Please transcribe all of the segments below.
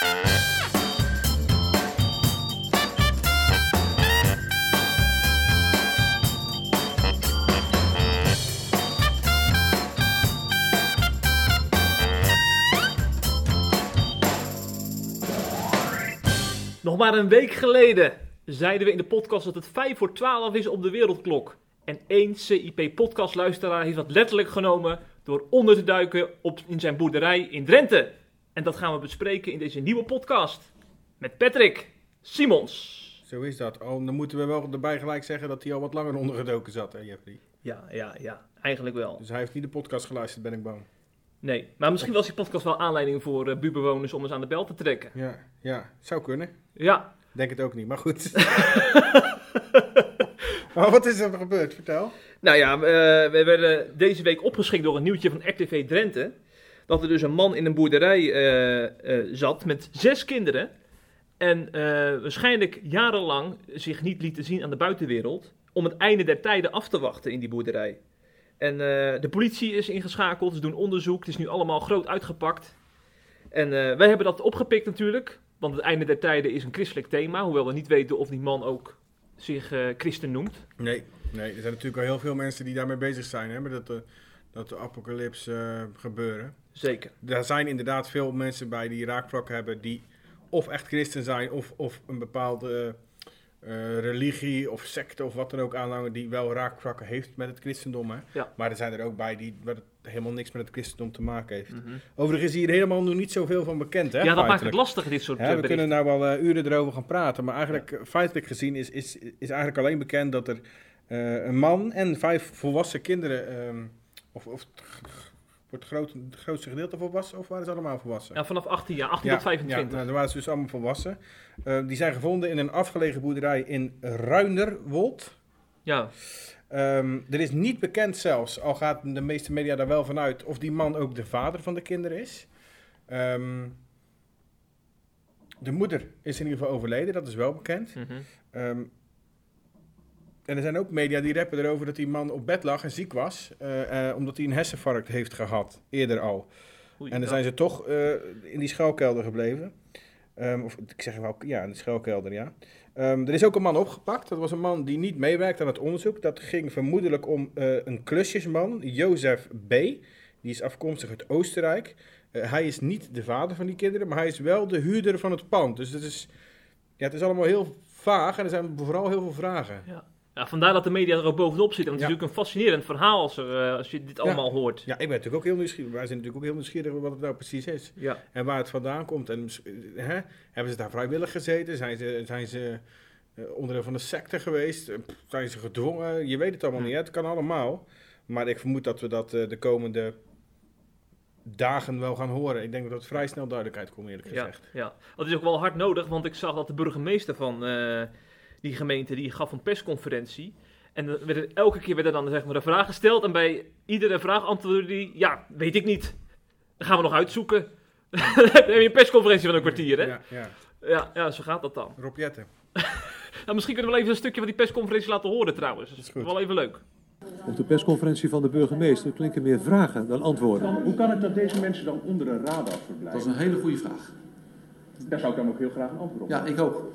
Nog maar een week geleden zeiden we in de podcast dat het 5 voor 12 is op de wereldklok. En één CIP-podcastluisteraar heeft dat letterlijk genomen door onder te duiken op, in zijn boerderij in Drenthe. En dat gaan we bespreken in deze nieuwe podcast. Met Patrick Simons. Zo is dat. Oh, dan moeten we wel erbij gelijk zeggen dat hij al wat langer ondergedoken zat, hè, Jeffrey. Ja, ja, ja, eigenlijk wel. Dus hij heeft niet de podcast geluisterd, ben ik bang. Nee, maar misschien was die podcast wel aanleiding voor uh, buurbewoners om eens aan de bel te trekken. Ja, ja, zou kunnen. Ja. Denk het ook niet, maar goed. maar wat is er gebeurd? Vertel. Nou ja, uh, we werden deze week opgeschikt door een nieuwtje van RTV Drenthe. Dat er dus een man in een boerderij uh, zat met zes kinderen. En waarschijnlijk jarenlang zich niet liet zien aan de buitenwereld. Om het einde der tijden af te wachten in die boerderij. En de politie is ingeschakeld, ze doen onderzoek, het is nu allemaal groot uitgepakt. En wij hebben dat opgepikt natuurlijk, want het einde der tijden is een christelijk thema, hoewel we niet weten of die man ook zich christen noemt. Nee, nee, er zijn natuurlijk al heel veel mensen die daarmee bezig zijn, hè, met dat, dat de apocalyps gebeuren. Zeker. Er zijn inderdaad veel mensen bij die raakvlakken hebben die of echt christen zijn of, of een bepaalde... Uh, religie of secte of wat dan ook aanhangen die wel raakvlakken heeft met het christendom. Hè? Ja. Maar er zijn er ook bij die waar het helemaal niks met het christendom te maken heeft. Mm -hmm. Overigens is hier helemaal nog niet zoveel van bekend. Hè, ja, dat feitelijk. maakt het lastig, dit soort ja, We kunnen nou wel uh, uren erover gaan praten, maar eigenlijk ja. feitelijk gezien is, is, is eigenlijk alleen bekend dat er uh, een man en vijf volwassen kinderen, um, of, of wordt groot, het grootste gedeelte volwassen of waren ze allemaal volwassen? Ja, vanaf 18 jaar, 18 ja, tot 25. Ja, nou, dan waren ze dus allemaal volwassen. Uh, die zijn gevonden in een afgelegen boerderij in Ruinerwold. Ja. Um, er is niet bekend zelfs, al gaat de meeste media daar wel vanuit, of die man ook de vader van de kinderen is. Um, de moeder is in ieder geval overleden, dat is wel bekend. Mm -hmm. um, en er zijn ook media die rappen erover dat die man op bed lag en ziek was. Uh, uh, omdat hij een hersenvarkt heeft gehad, eerder al. En dan zijn ze toch uh, in die schuilkelder gebleven. Um, of ik zeg wel, ja, in de schuilkelder, ja. Um, er is ook een man opgepakt. Dat was een man die niet meewerkte aan het onderzoek. Dat ging vermoedelijk om een klusjesman, Jozef B. Die is afkomstig uit Oostenrijk. hij is niet de vader van die kinderen, maar hij is wel de huurder van het pand. Dus het is, ja, het is allemaal heel vaag en er zijn vooral heel veel vragen. Ja. Ja, vandaar dat de media er ook bovenop zitten. Want het ja. is natuurlijk een fascinerend verhaal als, er, uh, als je dit allemaal ja. hoort. Ja, ik ben natuurlijk ook heel nieuwsgierig. Wij zijn natuurlijk ook heel nieuwsgierig wat het nou precies is. Ja. En waar het vandaan komt. En hè, hebben ze daar vrijwillig gezeten? Zijn ze, zijn ze uh, onderdeel van de secte geweest? Zijn ze gedwongen? Je weet het allemaal niet. Hè? Het kan allemaal. Maar ik vermoed dat we dat de komende dagen wel gaan horen. Ik denk dat het vrij snel duidelijkheid komt, eerlijk Ja, gezegd. ja. Dat is ook wel hard nodig, want ik zag dat de burgemeester van eh, die gemeente, die gaf een persconferentie. En er werden, elke keer werden dan zeg maar, een vraag gesteld. En bij iedere vraag antwoordde hij, ja, weet ik niet. Dat gaan we nog uitzoeken. dan heb je een persconferentie van een kwartier, hè? Ja, ja. Ja, ja, zo gaat dat dan. Rob Jetten. Nou, misschien kunnen we wel even een stukje van die persconferentie laten horen trouwens. Dat is, goed. wel even leuk. Op de persconferentie van de burgemeester klinken meer vragen dan antwoorden. Dan, hoe kan het dat deze mensen dan onder de radar verblijven? Dat is een hele goede vraag. Daar zou ik dan ook heel graag een antwoord op Ja, ik ook.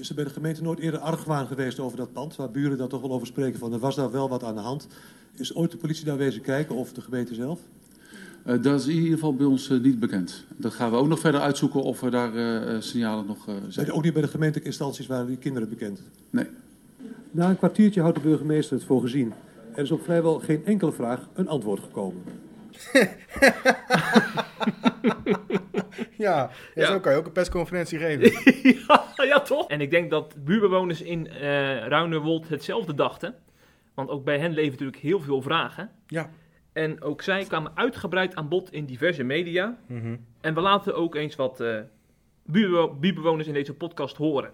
Is er bij de gemeente nooit eerder argwaan geweest over dat pand, waar buren daar toch wel over spreken van er was daar wel wat aan de hand? Is ooit de politie daar wezen kijken of de gemeente zelf? Uh, dat is in ieder geval bij ons uh, niet bekend. Dat gaan we ook nog verder uitzoeken of er daar uh, signalen nog zijn. Bij, ook niet bij de gemeentelijke instanties waren die kinderen bekend? Nee. Na een kwartiertje houdt de burgemeester het voor gezien. Er is op vrijwel geen enkele vraag een antwoord gekomen. ja, ja, Ja. zo kan je ook een persconferentie geven. ja, ja, toch? En ik denk dat buurbewoners in eh Ruinerwold hetzelfde dachten. Want ook bij hen leven natuurlijk heel veel vragen. ja. En ook zij kwamen uitgebreid aan bod in diverse media. Mhm. En we laten ook eens wat eh, buurbewo- buurbewoners in deze podcast horen.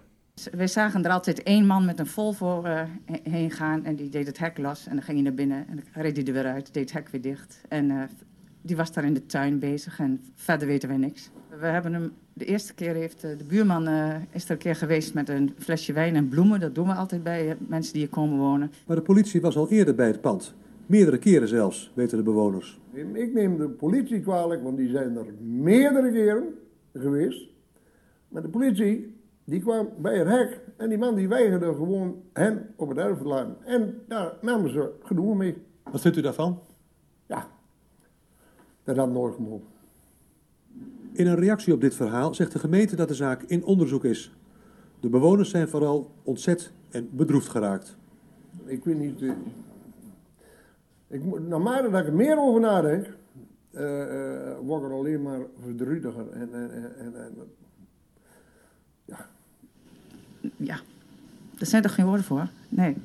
Wij zagen er altijd één man met een Volvo eh, he- heen gaan en die deed het hek los. En dan ging hij naar binnen en dan reed hij er weer uit, deed het hek weer dicht. En eh, die was daar in de tuin bezig en verder weten wij niks. We hebben hem, de eerste keer heeft eh, de buurman eh, is er een keer geweest met een flesje wijn en bloemen. Dat doen we altijd bij eh, mensen die hier komen wonen. Maar de politie was al eerder bij het pand. Meerdere keren zelfs, weten de bewoners. Ik neem de politie kwalijk, want die zijn er meerdere keren geweest. Maar de politie, die kwam bij het hek en die man die weigerde gewoon hen op het erf te laten. En daar namen ze genoegen mee. Wat vindt u daarvan? Ja, nooit gemogen. In een reactie op dit verhaal zegt de gemeente dat de zaak in onderzoek is. De bewoners zijn vooral ontzet en bedroefd geraakt. Ik weet niet. eh, ik, naarmate dat ik er meer over nadenk, eh, eh, word ik er alleen maar verdrietiger. En, en, en, en, en- Ja, er zijn toch geen woorden voor? Nee.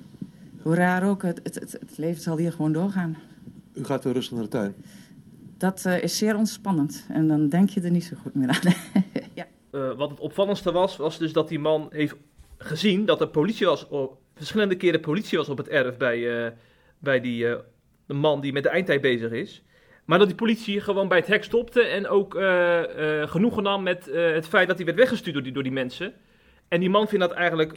Hoe raar ook, het, het, het, het leven zal hier gewoon doorgaan. U gaat weer rustig naar de tuin. Dat eh, is zeer ontspannend. En dan denk je er niet zo goed meer aan. ja. Eh, wat het opvallendste was, was dus dat die man heeft gezien dat er politie was, op, verschillende keren politie was op het erf bij, eh, bij die man die met de eindtijd bezig is. Maar dat die politie gewoon bij het hek stopte en ook genoegen nam met het feit dat hij werd weggestuurd door die, door die mensen. En die man vindt dat eigenlijk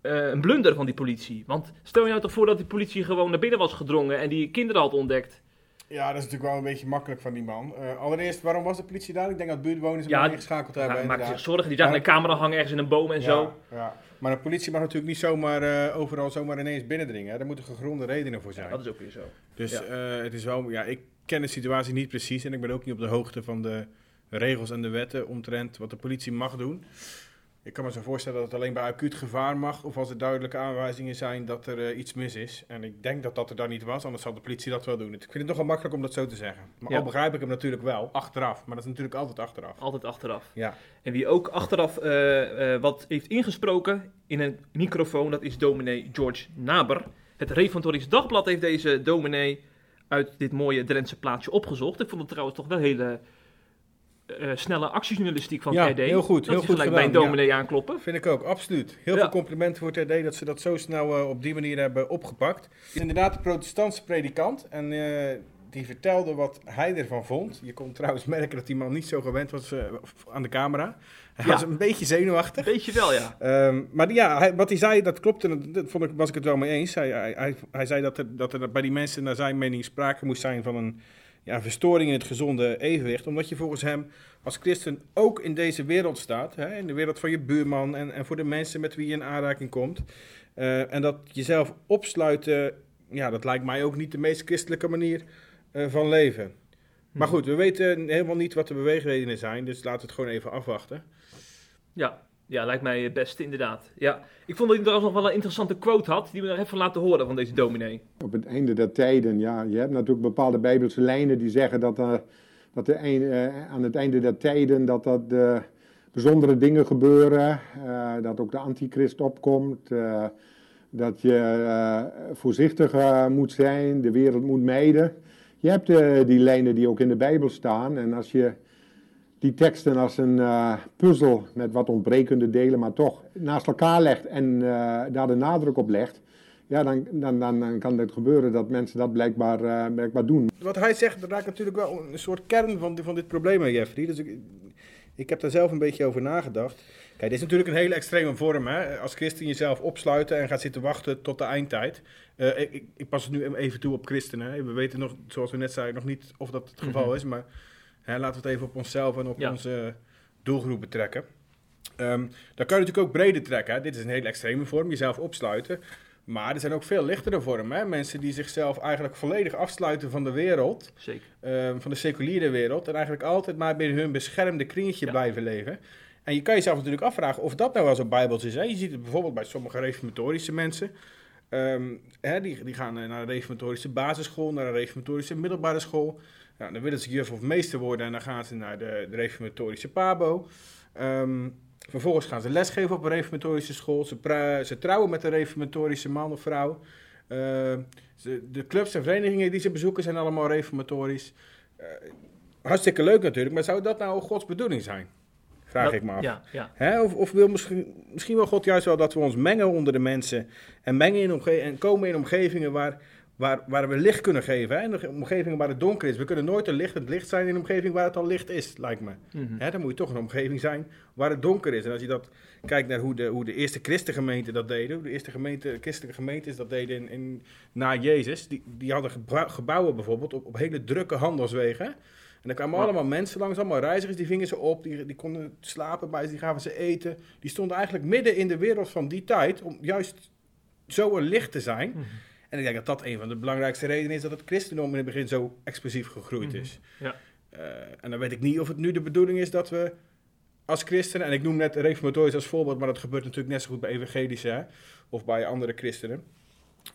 een blunder van die politie. Want stel je nou toch voor dat die politie gewoon naar binnen was gedrongen en die kinderen had ontdekt. Ja, dat is natuurlijk wel een beetje makkelijk van die man. Eh, allereerst, waarom was de politie daar? Ik denk dat buurtbewoners hem Ja, ingeschakeld hebben. Ja, maakte zich zorgen, die zagen een camera hangen ergens in een boom en zo. Ja. Maar de politie mag natuurlijk niet zomaar eh, overal zomaar ineens binnendringen. Hè. Daar moeten gegronde redenen voor zijn. Ja, dat is ook weer zo. Dus Ja. eh, het is wel, ja, ik ken de situatie niet precies en ik ben ook niet op de hoogte van de regels en de wetten omtrent wat de politie mag doen. Ik kan me zo voorstellen dat het alleen bij acuut gevaar mag of als er duidelijke aanwijzingen zijn dat er eh, iets mis is. En ik denk dat dat er dan niet was, anders zal de politie dat wel doen. Ik vind het nogal makkelijk om dat zo te zeggen. Maar Ja. al begrijp ik hem natuurlijk wel, achteraf. Maar dat is natuurlijk altijd achteraf. Altijd achteraf. Ja. En wie ook achteraf eh, eh, wat heeft ingesproken in een microfoon, dat is dominee George Naber. Het Reformatorisch Dagblad heeft deze dominee uit dit mooie Drentse plaatsje opgezocht. Ik vond het trouwens toch wel hele eh, snelle actiejournalistiek van Ja, RD. heel goed, Dat heel goed gelijk bij ja. dominee aankloppen. Vind ik ook, absoluut. Heel Ja. veel complimenten voor RD dat ze dat zo snel eh, op die manier hebben opgepakt. Het is inderdaad een protestantse predikant en eh, die vertelde wat hij ervan vond. Je kon trouwens merken dat die man niet zo gewend was aan de camera. Hij Ja. was een beetje zenuwachtig. Beetje wel, ja. Ehm, maar ja, hij- wat hij zei, dat klopte. en Dat vond ik, was ik het wel mee eens. Hij, hij, hij, hij zei dat er, dat er bij die mensen, naar zijn mening, sprake moest zijn van een ja, verstoring in het gezonde evenwicht. Omdat je volgens hem als christen ook in deze wereld staat. Hè, in de wereld van je buurman en, en voor de mensen met wie je in aanraking komt. Eh, en dat jezelf opsluiten, ja, dat lijkt mij ook niet de meest christelijke manier eh, van leven. Maar goed, we weten helemaal niet wat de beweegredenen zijn. Dus laten we het gewoon even afwachten. Ja, ja, lijkt mij het beste inderdaad. Ja. Ik vond dat hij trouwens nog wel een interessante quote had, die we nog even laten horen van deze dominee. Op het einde der tijden, ja, je hebt natuurlijk bepaalde bijbelse lijnen die zeggen dat, er, dat er een, eh, aan het einde der tijden dat dat eh, bijzondere dingen gebeuren, eh, dat ook de antichrist opkomt, eh, dat je eh, voorzichtiger moet zijn, de wereld moet mijden. Je hebt eh, die lijnen die ook in de Bijbel staan en als je die teksten als een eh, puzzel met wat ontbrekende delen, maar toch naast elkaar legt en eh, daar de nadruk op legt, ja, dan, dan, dan, dan kan het gebeuren dat mensen dat blijkbaar, blijkbaar doen. Wat hij zegt, dat raakt natuurlijk wel een soort kern van, van dit probleem, Jeffrey. Dus ik, ik heb daar zelf een beetje over nagedacht. Kijk, dit is natuurlijk een hele extreme vorm. Hè? Als christen jezelf opsluiten en gaat zitten wachten tot de eindtijd. Ik, ik, ik pas het nu even toe op christenen. hè. We weten nog, zoals we net zeiden, nog niet of dat het geval Mhm. is. Maar hè, laten we het even op onszelf en op Ja. onze doelgroep betrekken. Ehm dan kan je natuurlijk ook breder trekken. Hè? Dit is een hele extreme vorm, jezelf opsluiten. Maar er zijn ook veel lichtere vormen. Hè? Mensen die zichzelf eigenlijk volledig afsluiten van de wereld. Zeker. Ehm, van de seculiere wereld. En eigenlijk altijd maar binnen hun beschermde kringetje Ja. blijven leven. En je kan jezelf natuurlijk afvragen of dat nou wel zo bijbels is. Hè? Je ziet het bijvoorbeeld bij sommige reformatorische mensen. Ehm, hè, die, die gaan eh, naar een reformatorische basisschool, naar een reformatorische middelbare school. Nou, dan willen ze juf of meester worden en dan gaan ze naar de, de reformatorische pabo. Ehm, vervolgens gaan ze lesgeven op een reformatorische school. Ze, trouwen met een reformatorische man of vrouw. Ehm, ze- de clubs en verenigingen die ze bezoeken zijn allemaal reformatorisch. Eh, hartstikke leuk natuurlijk, maar zou dat nou Gods bedoeling zijn? Vraag Dat- ik me af. Ja, ja. Hè? Of, of wil misschien, misschien wil God juist wel dat we ons mengen onder de mensen en, mengen in en komen in omgevingen waar, waar, waar we licht kunnen geven. Hè? In omgevingen waar het donker is. We kunnen nooit een lichtend licht zijn in een omgeving waar het al licht is, lijkt me. Mhm. Hè? Dan moet je toch een omgeving zijn waar het donker is. En als je dat kijkt naar hoe de, hoe de eerste christengemeenten dat deden, hoe de eerste gemeente, christelijke gemeentes dat deden in, in, na Jezus, die, die hadden gebou- gebouwen bijvoorbeeld op, op hele drukke handelswegen. En er kwamen allemaal mensen langs, allemaal reizigers, die vingen ze op, die, die konden slapen bij ze, die gaven ze eten. Die stonden eigenlijk midden in de wereld van die tijd om juist zo een licht te zijn. Mhm. En ik denk dat dat een van de belangrijkste redenen is dat het christendom in het begin zo explosief gegroeid Mhm. is. Ja. Eh, en dan weet ik niet of het nu de bedoeling is dat we als christenen, en ik noem net reformatorisch als voorbeeld, maar dat gebeurt natuurlijk net zo goed bij evangelische hè, of bij andere christenen.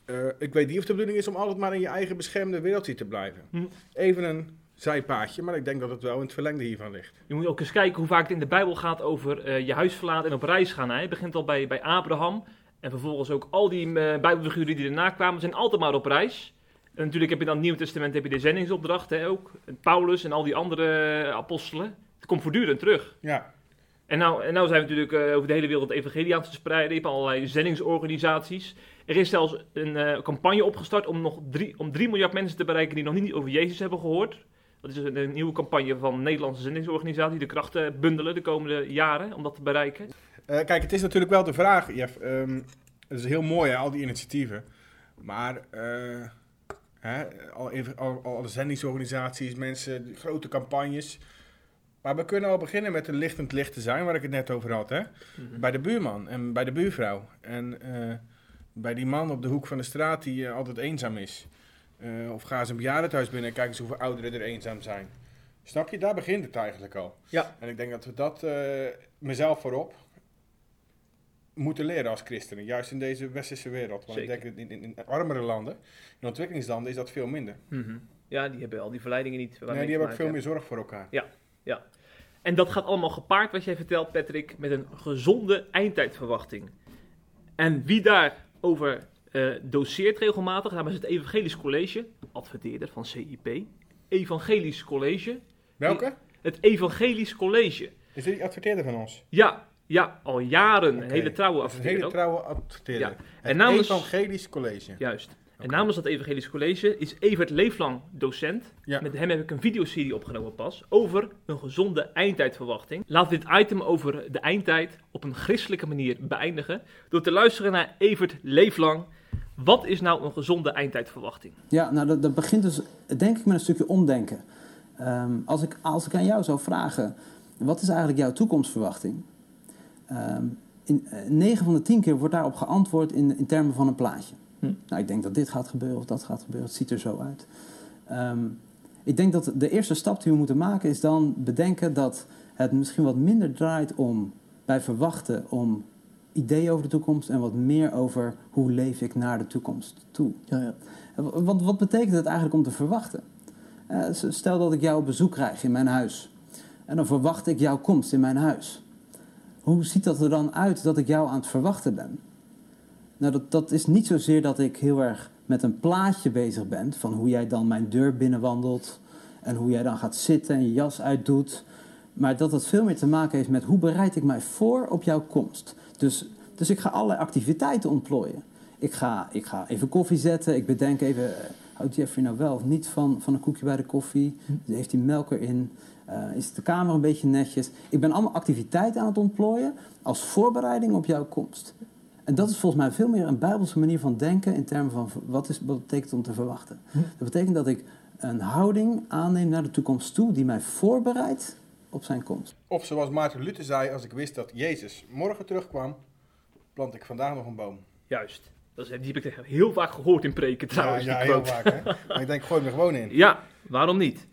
Eh, ik weet niet of de bedoeling is om altijd maar in je eigen beschermde wereldje te blijven. Hm. Even een zijpaadje, maar ik denk dat het wel in het verlengde hiervan ligt. Je moet ook eens kijken hoe vaak het in de Bijbel gaat over eh, je huis verlaten en op reis gaan. Hè. Het begint al bij, bij Abraham. En vervolgens ook al die eh, Bijbelfiguren die erna kwamen, zijn altijd maar op reis. En natuurlijk heb je dan het Nieuwe Testament heb je de zendingsopdracht hè, ook. En Paulus en al die andere eh, apostelen. Het komt voortdurend terug. Ja, En nou, en nou zijn we natuurlijk eh, over de hele wereld het evangelie aan het verspreiden. Je hebt allerlei zendingsorganisaties. Er is zelfs een campagne opgestart om nog drie, om 3 miljard mensen te bereiken die nog niet over Jezus hebben gehoord. Dat is een, een nieuwe campagne van de Nederlandse zendingsorganisatie. De krachten bundelen de komende jaren om dat te bereiken. Eh, kijk, het is natuurlijk wel de vraag, Jeff. ehm, het is heel mooi, hè, al die initiatieven. Maar eh, hè, al, al, al zendingsorganisaties, mensen, grote campagnes. Maar we kunnen al beginnen met een lichtend licht te zijn, waar ik het net over had. Hè? Bij de buurman en bij de buurvrouw. En eh, bij die man op de hoek van de straat die altijd eenzaam is. Of ga eens een bejaardentehuis binnen en kijk eens hoeveel ouderen er eenzaam zijn. Snap je? Daar begint het eigenlijk al. Ja. En ik denk dat we dat mezelf voorop moeten leren als christenen. Juist in deze westerse wereld. Want Zeker. ik denk in, in, in armere landen, in ontwikkelingslanden, is dat veel minder. Ja, die hebben al die verleidingen niet. Nee, die hebben ook veel meer zorg voor elkaar. Ja. En dat gaat allemaal gepaard, wat jij vertelt, Patrick, met een gezonde eindtijdverwachting. En wie daarover eh doseert regelmatig, namens het Evangelisch College, adverteerder van CIP, Evangelisch College, Welke? het Evangelisch College. Is dit die adverteerder van ons? Ja, ja, al jaren, een hele trouwe is een adverteerder. hele trouwe adverteerder. Ja. Het En namens- Evangelisch College. Juist. En namens dat Evangelisch College is Evert Leeflang docent. Ja. Met hem heb ik een videoserie opgenomen pas over een gezonde eindtijdverwachting. Laten we dit item over de eindtijd op een christelijke manier beëindigen door te luisteren naar Evert Leeflang. Wat is nou een gezonde eindtijdverwachting? Ja, nou dat, dat begint dus denk ik met een stukje omdenken. Ehm, als, ik, als ik aan jou zou vragen, wat is eigenlijk jouw toekomstverwachting? Ehm in eh, 9 van de 10 keer wordt daarop geantwoord in, in termen van een plaatje. Hm. Nou, ik denk dat dit gaat gebeuren of dat gaat gebeuren. Het ziet er zo uit. Ehm, ik denk dat de eerste stap die we moeten maken is dan bedenken dat het misschien wat minder draait om bij verwachten om ideeën over de toekomst en wat meer over hoe leef ik naar de toekomst toe. Ja, ja. Want wat betekent het eigenlijk om te verwachten? Eh, stel dat ik jou op bezoek krijg in mijn huis. En dan verwacht ik jouw komst in mijn huis. Hoe ziet dat er dan uit dat ik jou aan het verwachten ben? Nou, dat, dat is niet zozeer dat ik heel erg met een plaatje bezig ben... van hoe jij dan mijn deur binnenwandelt... en hoe jij dan gaat zitten en je jas uitdoet... maar dat het veel meer te maken heeft met hoe bereid ik mij voor op jouw komst. Dus, dus ik ga allerlei activiteiten ontplooien. Ik ga, ik ga even koffie zetten. Ik bedenk even, eh, houdt Jeffrey nou wel of niet van, van een koekje bij de koffie? Heeft hij melk erin? Eh, is de kamer een beetje netjes? Ik ben allemaal activiteiten aan het ontplooien als voorbereiding op jouw komst. En dat is volgens mij veel meer een bijbelse manier van denken in termen van wat, is, wat betekent om te verwachten. Dat betekent dat ik een houding aanneem naar de toekomst toe die mij voorbereidt op zijn komst. Of zoals Maarten Luther zei, als ik wist dat Jezus morgen terugkwam, plant ik vandaag nog een boom. Juist. Dat is, die heb ik heel vaak gehoord in preken trouwens. ja, ja, heel vaak. Hè? Maar ik denk, gooi er gewoon in. Ja, waarom niet?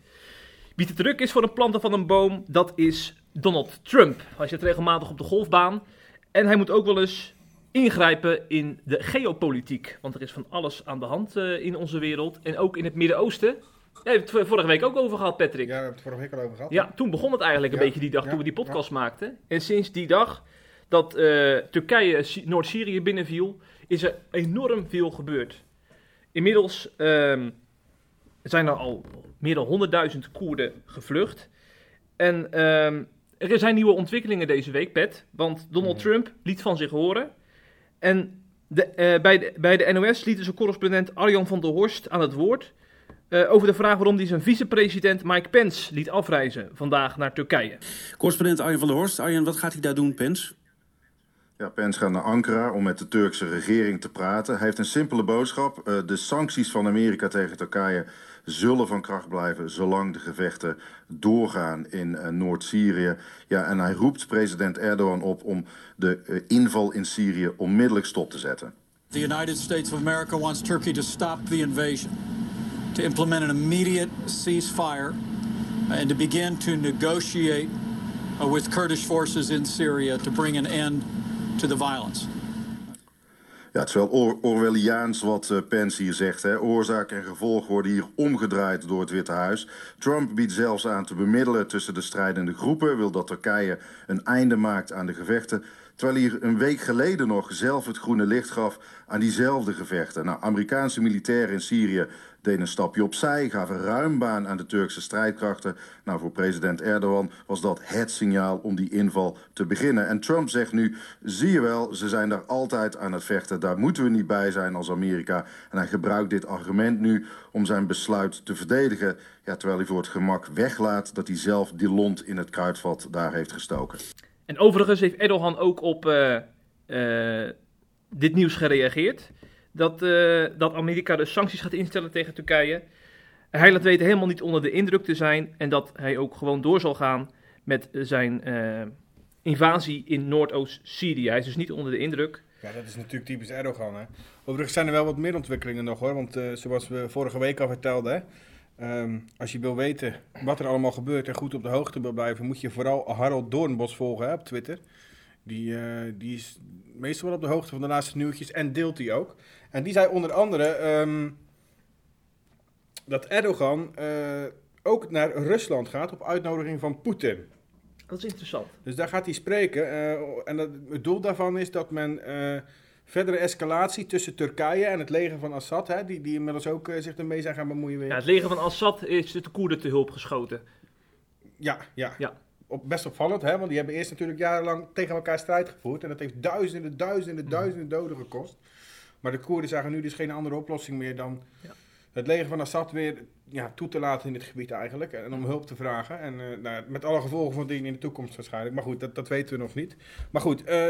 Wie te druk is voor het planten van een boom, dat is Donald Trump. Hij zit regelmatig op de golfbaan. En hij moet ook wel eens ingrijpen in de geopolitiek. Want er is van alles aan de hand eh, in onze wereld. En ook in het Midden-Oosten. Daar hebben we het vorige week ook over gehad, Patrick. Ja, we hebben het vorige week al over gehad. Ja, toen begon het eigenlijk een Ja, beetje die dag ja, toen we die podcast maakten. En sinds die dag dat eh, Turkije Sy- Noord-Syrië binnenviel, is er enorm veel gebeurd. Inmiddels ehm, zijn er al meer dan 100.000 Koerden gevlucht. En ehm, er zijn nieuwe ontwikkelingen deze week, Pet. Want Donald Mhm. Trump liet van zich horen. En de, eh, bij, de, bij de NOS liet zijn correspondent Arjan van der Horst aan het woord. eh, over de vraag waarom hij zijn vicepresident Mike Pence liet afreizen vandaag naar Turkije. Correspondent Arjen van der Horst. Arjen, wat gaat hij daar doen, Pens? Ja, Pence gaat naar Ankara om met de Turkse regering te praten. Hij heeft een simpele boodschap. Eh, de sancties van Amerika tegen Turkije zullen van kracht blijven zolang de gevechten doorgaan in uh, Noord-Syrië. Ja, en hij roept president Erdogan op om de uh, inval in Syrië onmiddellijk stop te zetten. The United States of America wants Turkey to stop the invasion, to implement an immediate ceasefire, and to begin to negotiate uh, with Kurdish forces in Syria to bring an end to the violence. Ja, het is wel Or Orwelliaans wat uh, Pence hier zegt. Hè. Oorzaak en gevolg worden hier omgedraaid door het Witte Huis. Trump biedt zelfs aan te bemiddelen tussen de strijdende groepen. Wil dat Turkije een einde maakt aan de gevechten. Terwijl hij een week geleden nog zelf het groene licht gaf aan diezelfde gevechten. Nou, Amerikaanse militairen in Syrië een stapje opzij, gaven ruim baan aan de Turkse strijdkrachten. Nou, voor president Erdogan was dat het signaal om die inval te beginnen. En Trump zegt nu, zie je wel, ze zijn daar altijd aan het vechten. Daar moeten we niet bij zijn als Amerika. En hij gebruikt dit argument nu om zijn besluit te verdedigen. Ja, terwijl hij voor het gemak weglaat dat hij zelf die lont in het kruidvat daar heeft gestoken. En overigens heeft Erdogan ook op uh, uh, dit nieuws gereageerd. Dat, uh, dat Amerika dus sancties gaat instellen tegen Turkije. Hij laat weten helemaal niet onder de indruk te zijn. En dat hij ook gewoon door zal gaan met zijn invasie in Noordoost-Syrië. Hij is dus niet onder de indruk. Ja, dat is natuurlijk typisch Erdogan. Hè? Overigens zijn er wel wat meer ontwikkelingen nog hoor. Want zoals we vorige week al vertelden. Um, als je wil weten wat er allemaal gebeurt en goed op de hoogte wil blijven, moet je vooral Harold Doornbos volgen hè, op Twitter. Die, die is meestal wel op de hoogte van de laatste nieuwtjes en deelt die ook. En die zei onder andere um, dat Erdogan uh, ook naar Rusland gaat op uitnodiging van Poetin. Dat is interessant. Dus daar gaat hij spreken. Uh, en dat, het doel daarvan is dat men verdere escalatie tussen Turkije en het leger van Assad, hè, die, die inmiddels ook uh, zich ermee zijn gaan bemoeien. Weer. Ja, het leger van Assad is de Koerden te hulp geschoten. Ja, ja. ja. Op, best opvallend, hè, want die hebben eerst natuurlijk jarenlang tegen elkaar strijd gevoerd. En dat heeft duizenden, duizenden, mm. duizenden doden gekost. Maar de Koerden zagen nu dus geen andere oplossing meer dan ja. het leger van Assad weer ja, toe te laten in dit gebied eigenlijk. En om hulp te vragen. En uh, nou, met alle gevolgen van dingen in de toekomst waarschijnlijk. Maar goed, dat, dat weten we nog niet. Maar goed, uh,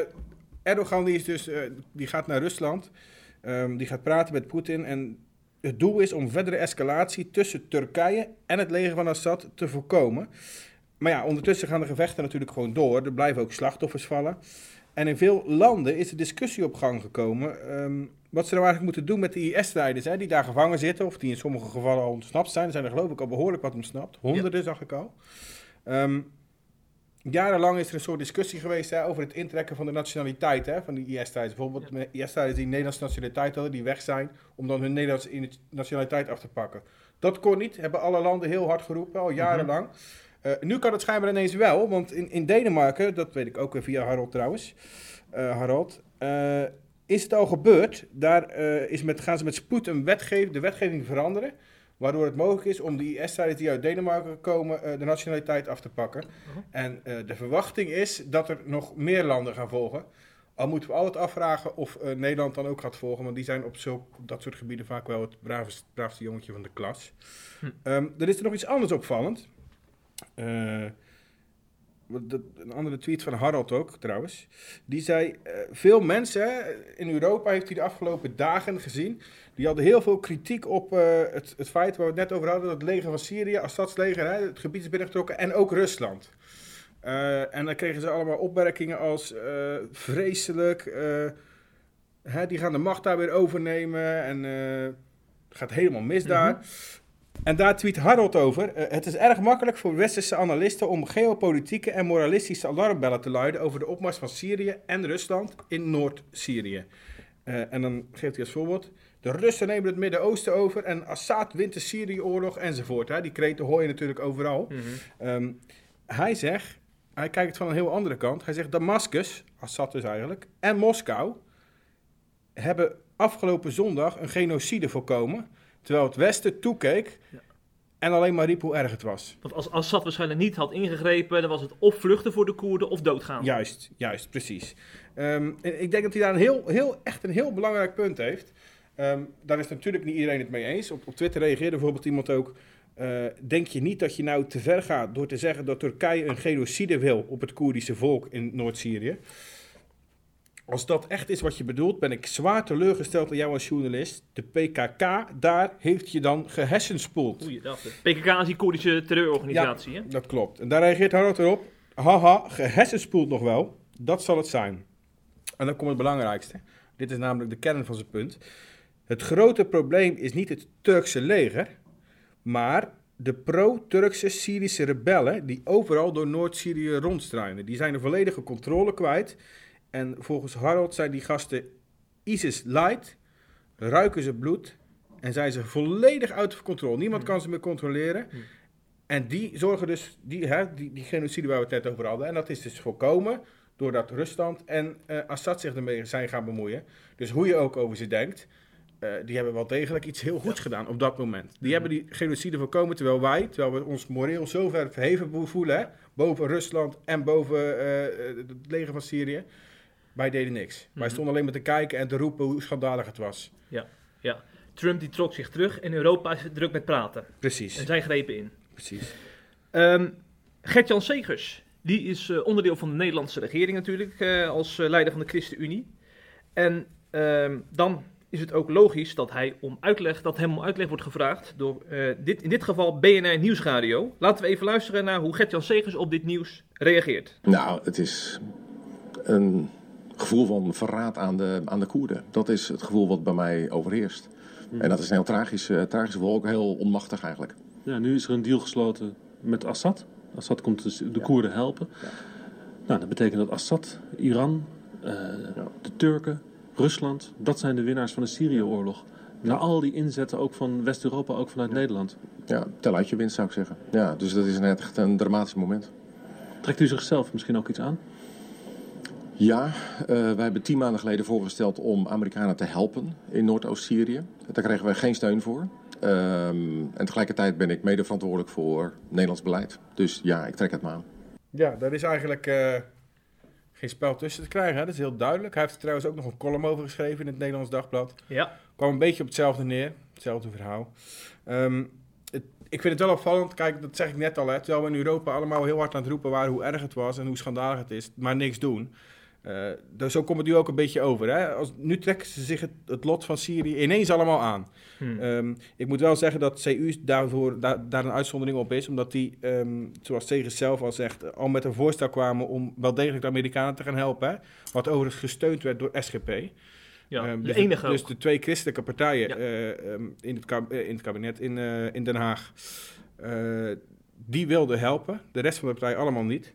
Erdogan die is dus, uh, die gaat naar Rusland. Um, die gaat praten met Poetin. En het doel is om verdere escalatie tussen Turkije en het leger van Assad te voorkomen. Maar ja, ondertussen gaan de gevechten natuurlijk gewoon door. Er blijven ook slachtoffers vallen. En in veel landen is de discussie op gang gekomen. Um, wat ze nou eigenlijk moeten doen met de IS-strijders die daar gevangen zitten. Of die in sommige gevallen al ontsnapt zijn. Er zijn er geloof ik al behoorlijk wat ontsnapt. Honderden ja. zag ik al. Um, Jarenlang is er een soort discussie geweest hè, over het intrekken van de nationaliteit hè, van die IS-strijders. Bijvoorbeeld ja. IS-strijders die Nederlandse nationaliteit hadden, die weg zijn, om dan hun Nederlandse nationaliteit af te pakken. Dat kon niet, hebben alle landen heel hard geroepen, al jarenlang. Mm -hmm. uh, nu kan het schijnbaar ineens wel, want in, in Denemarken, dat weet ik ook via Harold trouwens, uh, Harold, uh, is het al gebeurd. Daar is met, gaan ze met spoed een wetgeving, de wetgeving veranderen. Waardoor het mogelijk is om die IS-strijders die uit Denemarken komen uh, de nationaliteit af te pakken. Uh -huh. En uh, de verwachting is dat er nog meer landen gaan volgen. Al moeten we altijd afvragen of Nederland dan ook gaat volgen. Want die zijn op, zo, op dat soort gebieden vaak wel het braafste, braafste jongetje van de klas. Hm. Um, er is er nog iets anders opvallend. Een andere tweet van Harold ook trouwens. Die zei: Veel mensen in Europa heeft hij de afgelopen dagen gezien die hadden heel veel kritiek op uh, het, het, feit waar we het net over hadden, dat het leger van Syrië, leger, hè, het gebied is binnengetrokken en ook Rusland. Uh, en dan kregen ze allemaal opmerkingen als vreselijk, hè, die gaan de macht daar weer overnemen en het gaat helemaal mis daar. -hmm. En daar tweet Harold over. het is erg makkelijk voor westerse analisten om geopolitieke en moralistische alarmbellen te luiden over de opmars van Syrië en Rusland in Noord-Syrië. en dan geeft hij als voorbeeld. De Russen nemen het Midden-Oosten over en Assad wint de Syrië-oorlog enzovoort. Hè. Die kreten hoor je natuurlijk overal. Mm -hmm. um, hij zegt, hij kijkt het van een heel andere kant. Hij zegt Damascus, Assad dus eigenlijk, en Moskou hebben afgelopen zondag een genocide voorkomen. Terwijl het Westen toekeek ja. en alleen maar riep hoe erg het was. Want als Assad waarschijnlijk niet had ingegrepen, dan was het of vluchten voor de Koerden of doodgaan. Juist, juist, precies. Um, ik denk dat hij daar een heel, heel, echt een heel belangrijk punt heeft. Um, daar is natuurlijk niet iedereen het mee eens. Op, op Twitter reageerde bijvoorbeeld iemand ook. Uh, denk je niet dat je nou te ver gaat door te zeggen dat Turkije een genocide wil op het Koerdische volk in Noord-Syrië? Als dat echt is wat je bedoelt, ben ik zwaar teleurgesteld in jou als journalist. De PKK, daar heeft je dan gehersenspoeld. Goeiedag. De PKK is die Koerdische terreurorganisatie, hè? Dat klopt. En daar reageert Harold erop. Haha, gehersenspoeld nog wel. Dat zal het zijn. En dan komt het belangrijkste. Dit is namelijk de kern van zijn punt. Het grote probleem is niet het Turkse leger, maar de pro-Turkse Syrische rebellen die overal door Noord-Syrië rondstruinen. Die zijn de volledige controle kwijt. En volgens Harold zijn die gasten ISIS light, ruiken ze bloed en zijn ze volledig uit controle. Niemand kan ze meer controleren. En die zorgen dus, die, hè, die, die genocide waar we het net over hadden, en dat is dus voorkomen doordat Rusland en eh, Assad zich ermee zijn gaan bemoeien. Dus hoe je ook over ze denkt, eh, die hebben wel degelijk iets heel goeds gedaan op dat moment. Die hebben die genocide voorkomen, terwijl wij, terwijl we ons moreel zo ver verheven voelen, hè, boven Rusland en boven eh, het leger van Syrië, wij deden niks. Wij Mhm. stonden alleen maar te kijken en te roepen hoe schandalig het was. Ja, ja. Trump die trok zich terug en Europa is druk met praten. Precies. En zij grepen in. Precies. Ehm Gert-Jan Segers, die is eh, onderdeel van de Nederlandse regering natuurlijk, eh, als eh, leider van de ChristenUnie. En ehm, dan is het ook logisch dat, hij om uitleg, dat hem om uitleg wordt gevraagd door eh, dit, in dit geval BNR Nieuwsradio. Laten we even luisteren naar hoe Gert-Jan Segers op dit nieuws reageert. Nou, het is een gevoel van verraad aan de, aan de Koerden. Dat is het gevoel wat bij mij overheerst. En dat is een heel tragisch, eh, tragisch gevoel, ook heel onmachtig eigenlijk. Ja, nu is er een deal gesloten met Assad. Assad komt dus de Koerden helpen. Nou, dat betekent dat Assad, Iran, eh, de Turken, Rusland, dat zijn de winnaars van de Syrië-oorlog. Na al die inzetten, ook van West-Europa, ook vanuit Nederland. Ja, tel uit je winst zou ik zeggen. Ja, dus dat is net echt een dramatisch moment. Trekt u zichzelf misschien ook iets aan? Ja, eh, wij hebben tien maanden geleden voorgesteld om Amerikanen te helpen in Noordoost-Syrië. Daar kregen wij geen steun voor. Ehm, en tegelijkertijd ben ik mede verantwoordelijk voor Nederlands beleid. Dus ja, ik trek het me aan. Ja, daar is eigenlijk eh, geen spel tussen te krijgen. Hè? Dat is heel duidelijk. Hij heeft er trouwens ook nog een column over geschreven in het Nederlands Dagblad. Ja. Kwam een beetje op hetzelfde neer. Hetzelfde verhaal. Ehm, het, ik vind het wel opvallend. Kijk, dat zeg ik net al. Hè, terwijl we in Europa allemaal heel hard aan het roepen waren hoe erg het was en hoe schandalig het is. Maar niks doen. Eh, dus zo komt het nu ook een beetje over. Hè? Als, nu trekken ze zich het, het lot van Syrië ineens allemaal aan. Hmm. Ehm, ik moet wel zeggen dat CU daarvoor, daar, daar een uitzondering op is. Omdat die, ehm, zoals Segers zelf al zegt, al met een voorstel kwamen om wel degelijk de Amerikanen te gaan helpen. Hè? Wat overigens gesteund werd door SGP. Ja, Ehm, de dus enige Dus ook. de twee christelijke partijen eh, in, het kab- eh, in het kabinet in, eh, in Den Haag. eh, die wilden helpen. De rest van de partijen allemaal niet.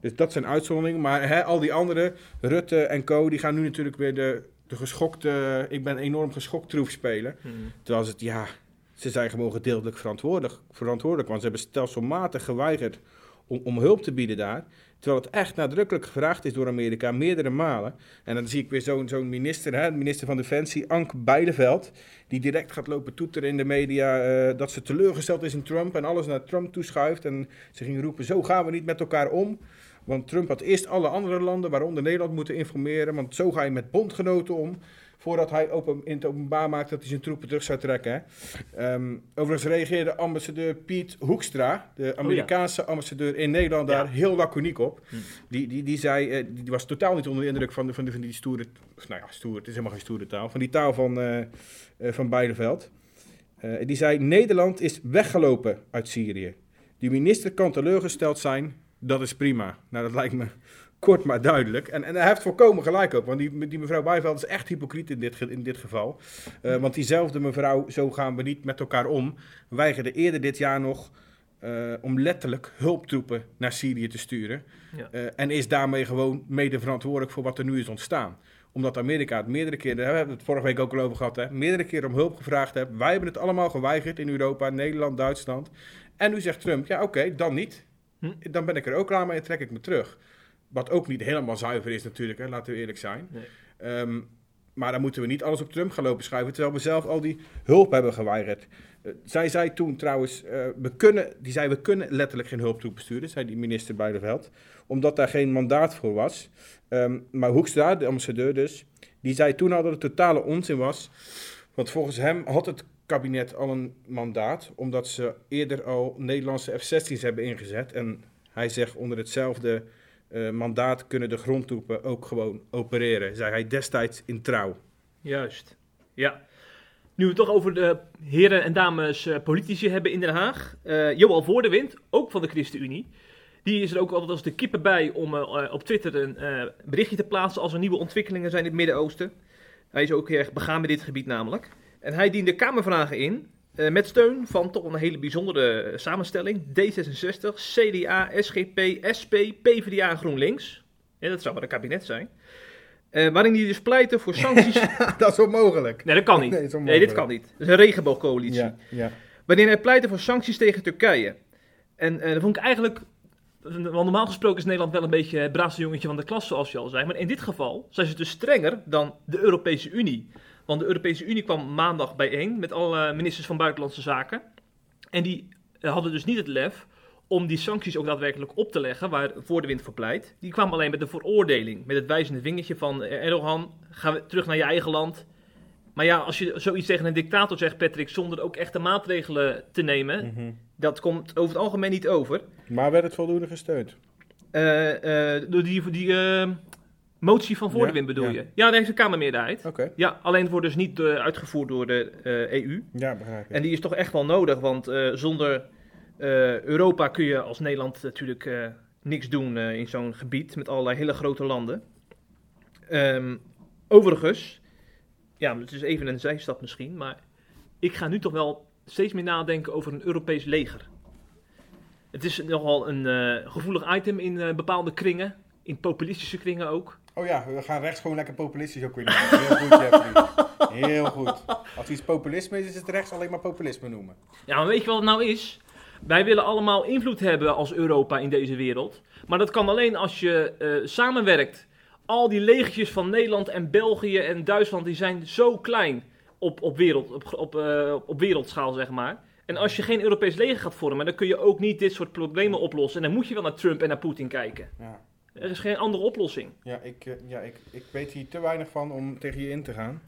Dus dat zijn uitzonderingen. Maar hè, al die anderen, Rutte en Co, die gaan nu natuurlijk weer de, de geschokte... Ik ben enorm geschokt troef spelen. Mhm. Terwijl ze het, ja, ze zijn gewoon gedeeltelijk verantwoordelijk. verantwoordelijk want ze hebben stelselmatig geweigerd om, om hulp te bieden daar. Terwijl het echt nadrukkelijk gevraagd is door Amerika, meerdere malen. En dan zie ik weer zo'n zo'n minister, hè, de minister van Defensie, Ank Beideveld, die direct gaat lopen toeteren in de media eh, dat ze teleurgesteld is in Trump en alles naar Trump toeschuift. En ze ging roepen, zo gaan we niet met elkaar om. Want Trump had eerst alle andere landen, waaronder Nederland, moeten informeren. Want zo ga je met bondgenoten om. Voordat hij open, in het openbaar maakt dat hij zijn troepen terug zou trekken. Ehm, overigens reageerde ambassadeur Piet Hoekstra, de Amerikaanse ambassadeur in Nederland, daar heel laconiek op. Die, die, die, zei, eh, die was totaal niet onder de indruk van, de, van, de, van die stoere, nou ja, stoer, het is helemaal geen stoere taal, van die taal van, eh, van Beideveld. Die zei, Nederland is weggelopen uit Syrië. Die minister kan teleurgesteld zijn, dat is prima. Nou, dat lijkt me kort maar duidelijk. En, en hij heeft volkomen gelijk ook, want die, die mevrouw Bijveld is echt hypocriet in dit, ge- in dit geval. Eh, want diezelfde mevrouw, zo gaan we niet met elkaar om, weigerde eerder dit jaar nog eh, om letterlijk hulptroepen naar Syrië te sturen. Ja. Eh, en is daarmee gewoon mede verantwoordelijk voor wat er nu is ontstaan. Omdat Amerika het meerdere keren, daar hebben we het vorige week ook al over gehad, hè, meerdere keren om hulp gevraagd heeft. Wij hebben het allemaal geweigerd in Europa, Nederland, Duitsland. En nu zegt Trump, ja oké, dan niet. Dan ben ik er ook klaar mee en trek ik me terug. Wat ook niet helemaal zuiver is natuurlijk, hè, laten we eerlijk zijn. Nee. Ehm, maar dan moeten we niet alles op Trump gaan lopen schuiven, terwijl we zelf al die hulp hebben geweigerd. Eh, zij zei toen trouwens, eh, we kunnen, die zei we kunnen letterlijk geen hulptroepen sturen, zei die minister Buitenveld, omdat daar geen mandaat voor was. Ehm, maar Hoekstra, de ambassadeur dus, die zei toen al dat het totale onzin was. Want volgens hem had het kabinet al een mandaat, omdat ze eerder al Nederlandse F-16's hebben ingezet. En hij zegt onder hetzelfde eh, mandaat kunnen de grondtroepen ook gewoon opereren, zei hij destijds in trouw. Juist, ja. Nu we het toch over de heren en dames eh, politici hebben in Den Haag. eh Johan Voordewind, ook van de ChristenUnie. Die is er ook altijd als de kippen bij om op Twitter een berichtje te plaatsen als er nieuwe ontwikkelingen zijn in het Midden-Oosten. Hij is ook erg begaan met dit gebied namelijk. En hij diende Kamervragen in eh, met steun van toch een hele bijzondere eh, samenstelling. D66, CDA, SGP, SP, PvdA en GroenLinks. Ja, dat zou wel een kabinet zijn. Eh, waarin die dus pleiten voor sancties. dat is onmogelijk. Nee, dat kan niet. Nee, dat is Nee, onmogelijk. dit kan niet. Het is een regenboogcoalitie. Ja, ja. Waarin hij pleitte voor sancties tegen Turkije. En eh dat vond ik eigenlijk... Want normaal gesproken is Nederland wel een beetje het braafste jongetje van de klas, zoals je al zei. Maar in dit geval zijn ze dus strenger dan de Europese Unie. Want de Europese Unie kwam maandag bijeen met alle ministers van Buitenlandse Zaken. En die eh, hadden dus niet het lef om die sancties ook daadwerkelijk op te leggen, waar voor de wind voor pleit. Die kwamen alleen met de veroordeling, met het wijzende vingertje van eh, Erdogan, ga terug naar je eigen land. Maar ja, als je zoiets tegen een dictator zegt, Patrick, zonder ook echte maatregelen te nemen, Mhm. dat komt over het algemeen niet over. Maar werd het voldoende gesteund? Eh, door die, die motie van voor Ja, de wind bedoel ja. je? Ja, daar heeft de Kamermeerderheid. Oké. Ja, alleen het wordt dus niet eh, uitgevoerd door de eh, EU. Ja, begrijp ik. En die is toch echt wel nodig, want eh, zonder Europa kun je als Nederland natuurlijk niks doen in zo'n gebied met allerlei hele grote landen. Ehm, overigens, ja, het is even een zijstap misschien, maar ik ga nu toch wel steeds meer nadenken over een Europees leger. Het is nogal een gevoelig item in bepaalde kringen, in populistische kringen ook. Oh ja, we gaan rechts gewoon lekker populistisch ook weer doen. Heel goed, Jeffrey. Heel goed. Als iets populisme is, is het rechts alleen maar populisme noemen. Ja, maar weet je wat het nou is? Wij willen allemaal invloed hebben als Europa in deze wereld. Maar dat kan alleen als je eh, samenwerkt. Al die legertjes van Nederland en België en Duitsland, die zijn zo klein op, op, wereld, op, op, eh, op wereldschaal, zeg maar. En als je geen Europees leger gaat vormen, dan kun je ook niet dit soort problemen oplossen. En dan moet je wel naar Trump en naar Poetin kijken. Ja. Er is geen andere oplossing. Ja, ik, eh, ja ik, ik weet hier te weinig van om tegen je in te gaan.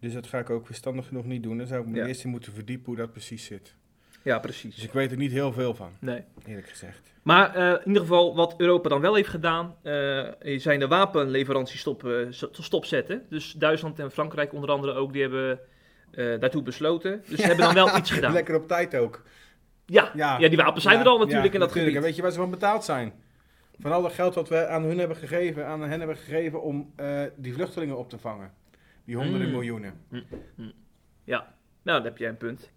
Dus dat ga ik ook verstandig genoeg niet doen. Dan zou ik me Ja. eerst in moeten verdiepen hoe dat precies zit. Ja, precies. Dus ik weet er niet heel veel van. Nee. Eerlijk gezegd. Maar eh, in ieder geval, wat Europa dan wel heeft gedaan, eh, zijn de wapenleveranties stop, st- stopzetten. Dus Duitsland en Frankrijk onder andere ook, die hebben daartoe besloten. Dus ze hebben dan wel iets gedaan. Lekker op tijd ook. Ja, ja. die wapens zijn Ja, er al natuurlijk ja, in dat natuurlijk. En gebied. weet je waar ze van betaald zijn? Van al dat geld wat we aan hun hebben gegeven, aan hen hebben gegeven om eh, die vluchtelingen op te vangen. Die honderden Mm. miljoenen. Mm, mm. Ja, nou, dan heb jij een punt.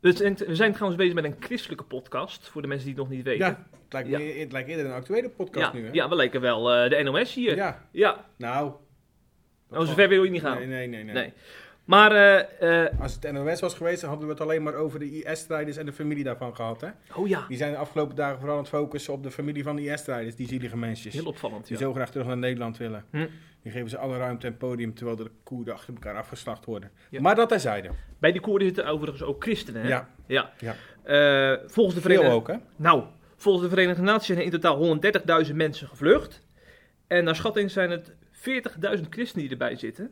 We zijn, we zijn trouwens bezig met een christelijke podcast, voor de mensen die het nog niet weten. Ja, het lijkt, Ja. meer- het lijkt eerder een actuele podcast ja, nu, hè? ja, we lijken wel eh, de NOS hier. Ja. ja. Nou. Oh, zover wil je niet gaan? Nee, nee, nee. nee. Nee. Maar, eh, eh, Als het NOS was geweest, dan hadden we het alleen maar over de IS-strijders en de familie daarvan gehad, hè? Oh ja. Die zijn de afgelopen dagen vooral aan het focussen op de familie van de IS-strijders, die zielige mensjes. Heel opvallend, Die ja. zo graag terug naar Nederland willen. Hm. Die geven ze alle ruimte en podium, terwijl de Koerden achter elkaar afgeslacht worden. Ja. Maar dat terzijde. bij die Koerden zitten overigens ook christenen, hè? Ja. ja. Ja. Eh, volgens de Verenigde... ook, hè? Nou, volgens de Verenigde Naties zijn er in totaal 130.000 mensen gevlucht. En naar schatting zijn het 40.000 christenen die erbij zitten.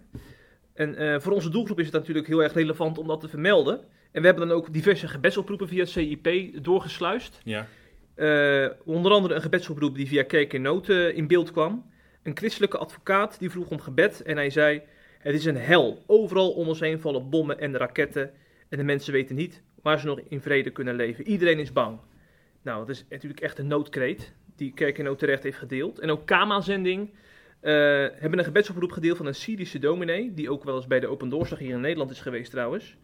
En eh, voor onze doelgroep is het natuurlijk heel erg relevant om dat te vermelden. En we hebben dan ook diverse gebedsoproepen via het CIP doorgesluist. Ja. Eh, onder andere een gebedsoproep die via Kerk in Nood eh, in beeld kwam. Een christelijke advocaat die vroeg om gebed en hij zei... Het is een hel. Overal om ons heen vallen bommen en raketten. En de mensen weten niet waar ze nog in vrede kunnen leven. Iedereen is bang. Nou, dat is natuurlijk echt een noodkreet die Kerk in Nood terecht heeft gedeeld. En ook Kama-zending eh, hebben een gebedsoproep gedeeld van een Syrische dominee... die ook wel eens bij de Open Doorslag hier in Nederland is geweest trouwens.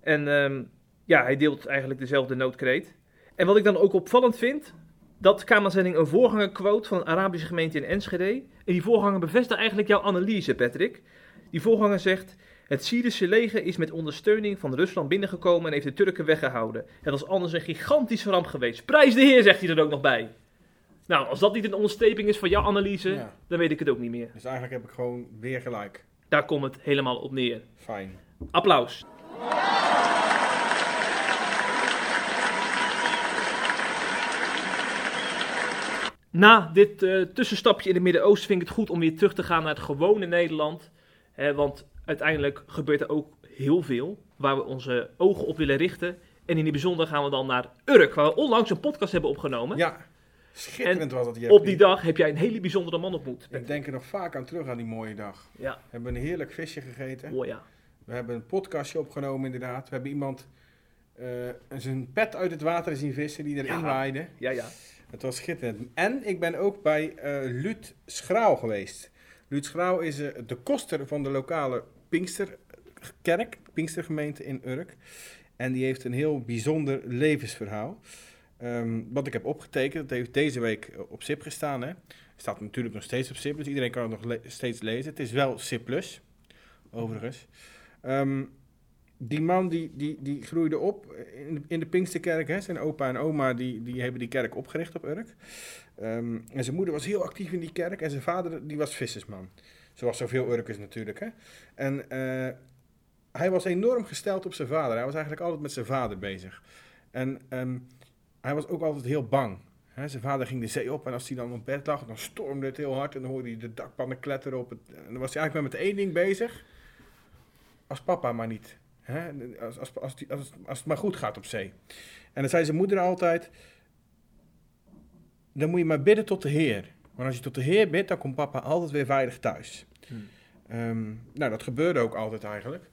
En ehm, ja, hij deelt eigenlijk dezelfde noodkreet. En wat ik dan ook opvallend vind, dat Kama-zending een voorganger quote van een Arabische gemeente in Enschede. En die voorganger bevestigt eigenlijk jouw analyse, Patrick. Die voorganger zegt, het Syrische leger is met ondersteuning van Rusland binnengekomen en heeft de Turken weggehouden. Het was anders een gigantische ramp geweest. Prijs de Heer, zegt hij er ook nog bij. Nou, als dat niet een ondersteping is van jouw analyse, Ja. dan weet ik het ook niet meer. Dus eigenlijk heb ik gewoon weer gelijk. Daar komt het helemaal op neer. Fijn. Applaus. Na dit eh, tussenstapje in het Midden-Oosten vind ik het goed om weer terug te gaan naar het gewone Nederland. Hè, want uiteindelijk gebeurt er ook heel veel waar we onze ogen op willen richten. En in het bijzonder gaan we dan naar Urk, waar we onlangs een podcast hebben opgenomen. Ja, Schitterend En was dat, op die dag heb jij een hele bijzondere man ontmoet. Ik denk er nog vaak aan terug aan die mooie dag. Ja. We hebben een heerlijk visje gegeten. Oh ja. We hebben een podcastje opgenomen inderdaad. We hebben iemand eh, zijn pet uit het water zien vissen die erin Ja. waaide. Ja, ja. Het was schitterend. En ik ben ook bij eh Luut Schrouw geweest. Luut Schrouw is eh, de koster van de lokale Pinksterkerk, Pinkstergemeente in Urk. En die heeft een heel bijzonder levensverhaal. Ehm, wat ik heb opgetekend, dat heeft deze week eh, op SIP gestaan. Hè. Staat natuurlijk nog steeds op SIP, dus iedereen kan het nog steeds lezen. Het is wel SIP overigens. Ehm, die man die, die, die groeide op in de, in de Pinksterkerk. Hè. Zijn opa en oma die, die hebben die kerk opgericht op Urk. Ehm, en zijn moeder was heel actief in die kerk. En zijn vader die was vissersman. Zoals zoveel Urkers natuurlijk. Hè. En eh, hij was enorm gesteld op zijn vader. Hij was eigenlijk altijd met zijn vader bezig. En hij was ook altijd heel bang. Zijn vader ging de zee op en als hij dan op bed lag, dan stormde het heel hard en dan hoorde hij de dakpannen kletteren op het. En dan was hij eigenlijk maar met één ding bezig. Als papa maar niet. Als, als, als, die- als, als het maar goed gaat op zee. En dan zei zijn moeder altijd: Dan moet je maar bidden tot de Heer. Want als je tot de Heer bidt, dan komt papa altijd weer veilig thuis. Ehm, nou, dat gebeurde ook altijd eigenlijk.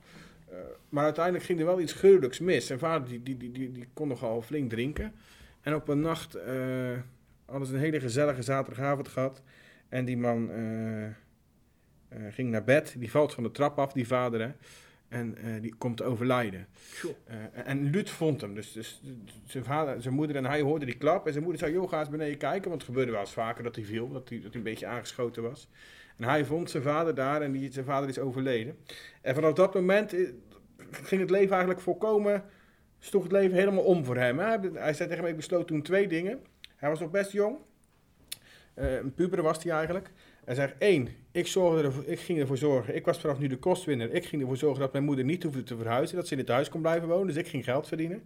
Eh, maar uiteindelijk ging er wel iets gruwelijks mis. Zijn vader die, die, die, die, die kon nogal flink drinken. En op een nacht eh, hadden ze een hele gezellige zaterdagavond gehad. En die man eh, eh, ging naar bed. Die valt van de trap af, die vader. Hè? En die komt te overlijden. En Lut vond hem. Dus, dus zijn, vader, zijn moeder en hij hoorden die klap. En zijn moeder zei, joh, ga eens beneden kijken. Want het gebeurde wel eens vaker dat hij viel. Dat hij, dat hij een beetje aangeschoten was. En hij vond zijn vader daar en die, zijn vader is overleden. En vanaf dat moment ging het leven eigenlijk volkomen... Sloeg het leven helemaal om voor hem. Hè? Hij- zei tegen mij, ik besloot toen twee dingen. Hij was nog best jong. Eh, een puber was hij eigenlijk. Hij zei, één, ik, ervoor, ik ging ervoor zorgen, ik was vanaf nu de kostwinner. Ik ging ervoor zorgen dat mijn moeder niet hoefde te verhuizen. Dat ze in het huis kon blijven wonen. Dus ik ging geld verdienen.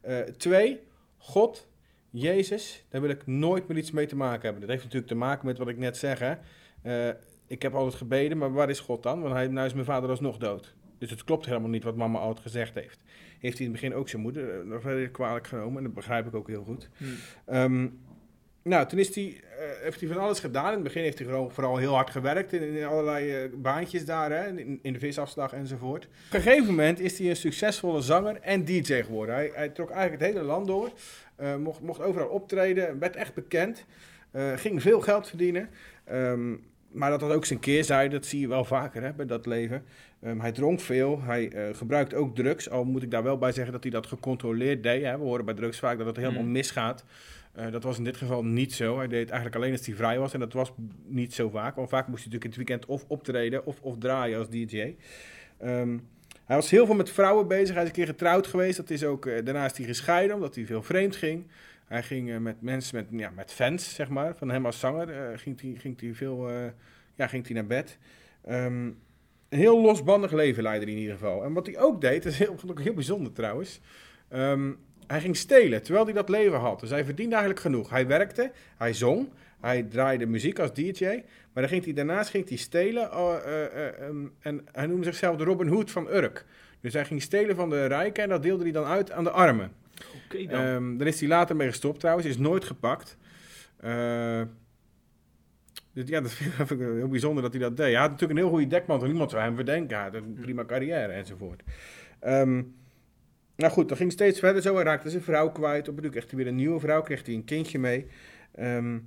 Eh, twee, God, Jezus, daar wil ik nooit meer iets mee te maken hebben. Dat heeft natuurlijk te maken met wat ik net zeg. Hè? Eh, ik heb altijd gebeden, maar waar is God dan? Want hij, nou is mijn vader alsnog dood. Dus het klopt helemaal niet wat mama oud gezegd heeft. Heeft hij in het begin ook zijn moeder eh, nog redelijk kwalijk genomen. En dat begrijp ik ook heel goed. Ehm, nou, toen is hij, eh, heeft hij van alles gedaan. In het begin heeft hij gewoon vooral heel hard gewerkt in, in allerlei eh, baantjes daar, hè, in, in de visafslag enzovoort. Op een gegeven moment is hij een succesvolle zanger en DJ geworden. Hij, hij trok eigenlijk het hele land door, mocht, mocht overal optreden, werd echt bekend, ging veel geld verdienen. Ehm, maar dat had ook zijn keerzijde, dat zie je wel vaker hè, bij dat leven. Ehm, hij dronk veel, hij eh, gebruikt ook drugs. Al moet ik daar wel bij zeggen dat hij dat gecontroleerd deed. Hè. We horen bij drugs vaak dat het helemaal Mm. misgaat. Eh, dat was in dit geval niet zo. Hij deed het eigenlijk alleen als hij vrij was. En dat was niet zo vaak. Want vaak moest hij natuurlijk in het weekend of optreden of, of draaien als DJ. Ehm, hij was heel veel met vrouwen bezig. Hij is een keer getrouwd geweest. Dat is ook, eh, daarna is hij gescheiden omdat hij veel vreemd ging. Hij ging met mensen, met, ja, met fans, zeg maar, van hem als zanger. ging, hij, ging veel ja, ging hij naar bed. Ehm, een heel losbandig leven leidde hij in ieder geval. En wat hij ook deed, dat is heel, vond ik heel bijzonder trouwens. Ehm, hij ging stelen terwijl hij dat leven had. Dus hij verdiende eigenlijk genoeg. Hij werkte, hij zong, hij draaide muziek als DJ. Maar dan ging hij, daarnaast ging hij stelen. eh, eh, eh, ehm, en hij noemde zichzelf de Robin Hood van Urk. Dus hij ging stelen van de rijken en dat deelde hij dan uit aan de armen. Oké dan. Ehm, daar is hij later mee gestopt trouwens, is nooit gepakt. Eh, dus ja, dat vind ik heel bijzonder dat hij dat deed. Hij had natuurlijk een heel goede dekmantel, niemand zou hem verdenken. Hij had een prima carrière enzovoort. Ehm, nou goed, dat ging steeds verder zo. Hij raakte zijn vrouw kwijt. Op een kreeg hij weer een nieuwe vrouw, kreeg hij een kindje mee. Ehm,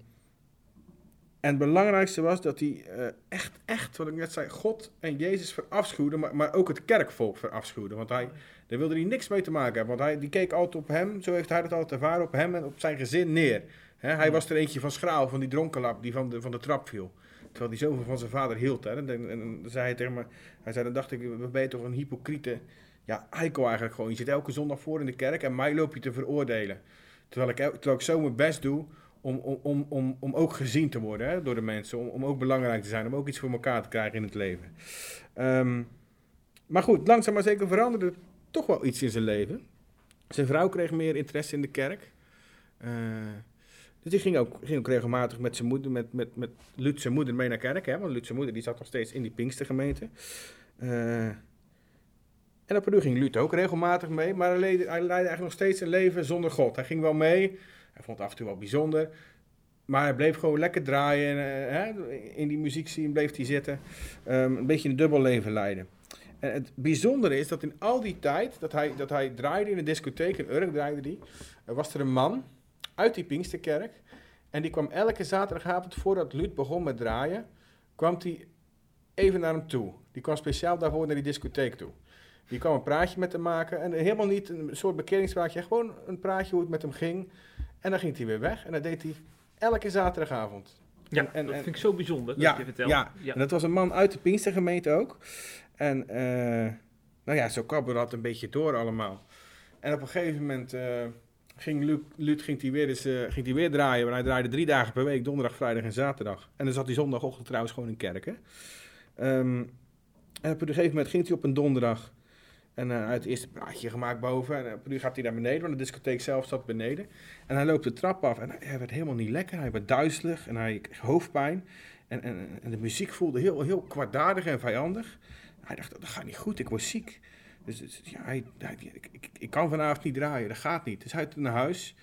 en het belangrijkste was dat hij eh, echt, echt, wat ik net zei, God en Jezus verafschuwde, maar, maar ook het kerkvolk verafschuwde. Want hij, daar wilde hij niks mee te maken hebben. Want hij die keek altijd op hem, zo heeft hij het altijd ervaren, op hem en op zijn gezin neer. Hij was er eentje van schraal, van die dronkenlap die van de, van de trap viel. Terwijl hij zoveel van zijn vader hield. Hè. En, en, en dan zei hij tegen me, hij zei, dan dacht ik, we ben je toch een hypocriete ja, eikel eigenlijk gewoon. Je zit elke zondag voor in de kerk en mij loop je te veroordelen. Terwijl ik, terwijl ik zo mijn best doe om, om, om, om, om ook gezien te worden hè, door de mensen. Om, om ook belangrijk te zijn, om ook iets voor elkaar te krijgen in het leven. Ehm, maar goed, langzaam maar zeker veranderde toch wel iets in zijn leven. Zijn vrouw kreeg meer interesse in de kerk. Eh, dus die ging ook, ging ook regelmatig met zijn moeder, met, met, met Lut zijn moeder mee naar kerk. Hè? Want Lut zijn moeder die zat nog steeds in die Pinkstergemeente. Eh, en op een uur ging Lut ook regelmatig mee. Maar hij leidde, hij eigenlijk nog steeds een leven zonder God. Hij ging wel mee. Hij vond het af en toe wel bijzonder. maar hij bleef gewoon lekker draaien. eh, hè, in die muziekscene bleef hij zitten. Ehm, een beetje een dubbel leven leiden. En het bijzondere is dat in al die tijd dat hij, dat hij draaide in de discotheek, in Urk draaide die, was er een man uit die Pinksterkerk. En die kwam elke zaterdagavond voordat Luut begon met draaien, kwam hij even naar hem toe. Die kwam speciaal daarvoor naar die discotheek toe. Die kwam een praatje met hem maken. En helemaal niet een soort bekeringspraatje, gewoon een praatje hoe het met hem ging. En dan ging hij weer weg. En dat deed hij elke zaterdagavond. Ja, En- en- dat vind ik zo bijzonder dat ja, je vertelt. Ja. en dat was een man uit de Pinkstergemeente ook. En eh, nou ja, zo kabbelde dat een beetje door allemaal. En op een gegeven moment eh, ging Luc, ging hij weer, eh, ging weer draaien. Want hij draaide drie dagen per week, donderdag, vrijdag en zaterdag. En dan zat hij zondagochtend trouwens gewoon in kerk. Hè? Ehm, en op een gegeven moment ging hij op een donderdag. En eh, hij had het eerste praatje gemaakt boven. En een uur gaat hij naar beneden, want de discotheek zelf zat beneden. En hij loopt de trap af en hij, werd helemaal niet lekker. Hij werd duizelig en hij kreeg hoofdpijn. En, en, en de muziek voelde heel, heel kwaadaardig en vijandig. Hij dacht, dat gaat niet goed, ik word ziek. Dus, dus ja, hij, ik, ik, ik kan vanavond niet draaien, dat gaat niet. Dus hij naar huis.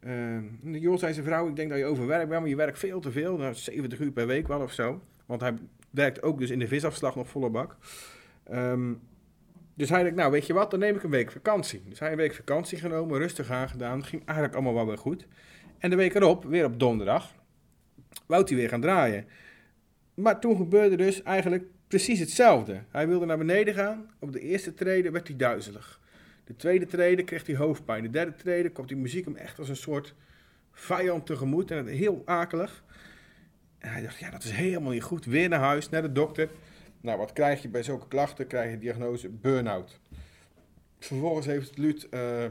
Ehm, joh, zei zijn vrouw, ik denk dat je overwerkt bent, maar je werkt veel te veel. Nou, 70 uur per week wel of zo. Want hij werkt ook dus in de visafslag nog volle bak. Ehm, dus hij dacht, nou weet je wat, dan neem ik een week vakantie. Dus hij een week vakantie genomen, rustig aangedaan. Ging eigenlijk allemaal wel weer goed. En de week erop, weer op donderdag, wou hij weer gaan draaien. Maar toen gebeurde dus eigenlijk precies hetzelfde. Hij wilde naar beneden gaan. Op de eerste treden werd hij duizelig. De tweede treden kreeg hij hoofdpijn. De derde treden kwam die muziek hem echt als een soort vijand tegemoet. En heel akelig. En hij dacht, ja, dat is helemaal niet goed. Weer naar huis, naar de dokter. Nou, wat krijg je bij zulke klachten? Krijg je diagnose burn-out. Vervolgens heeft Luut eh,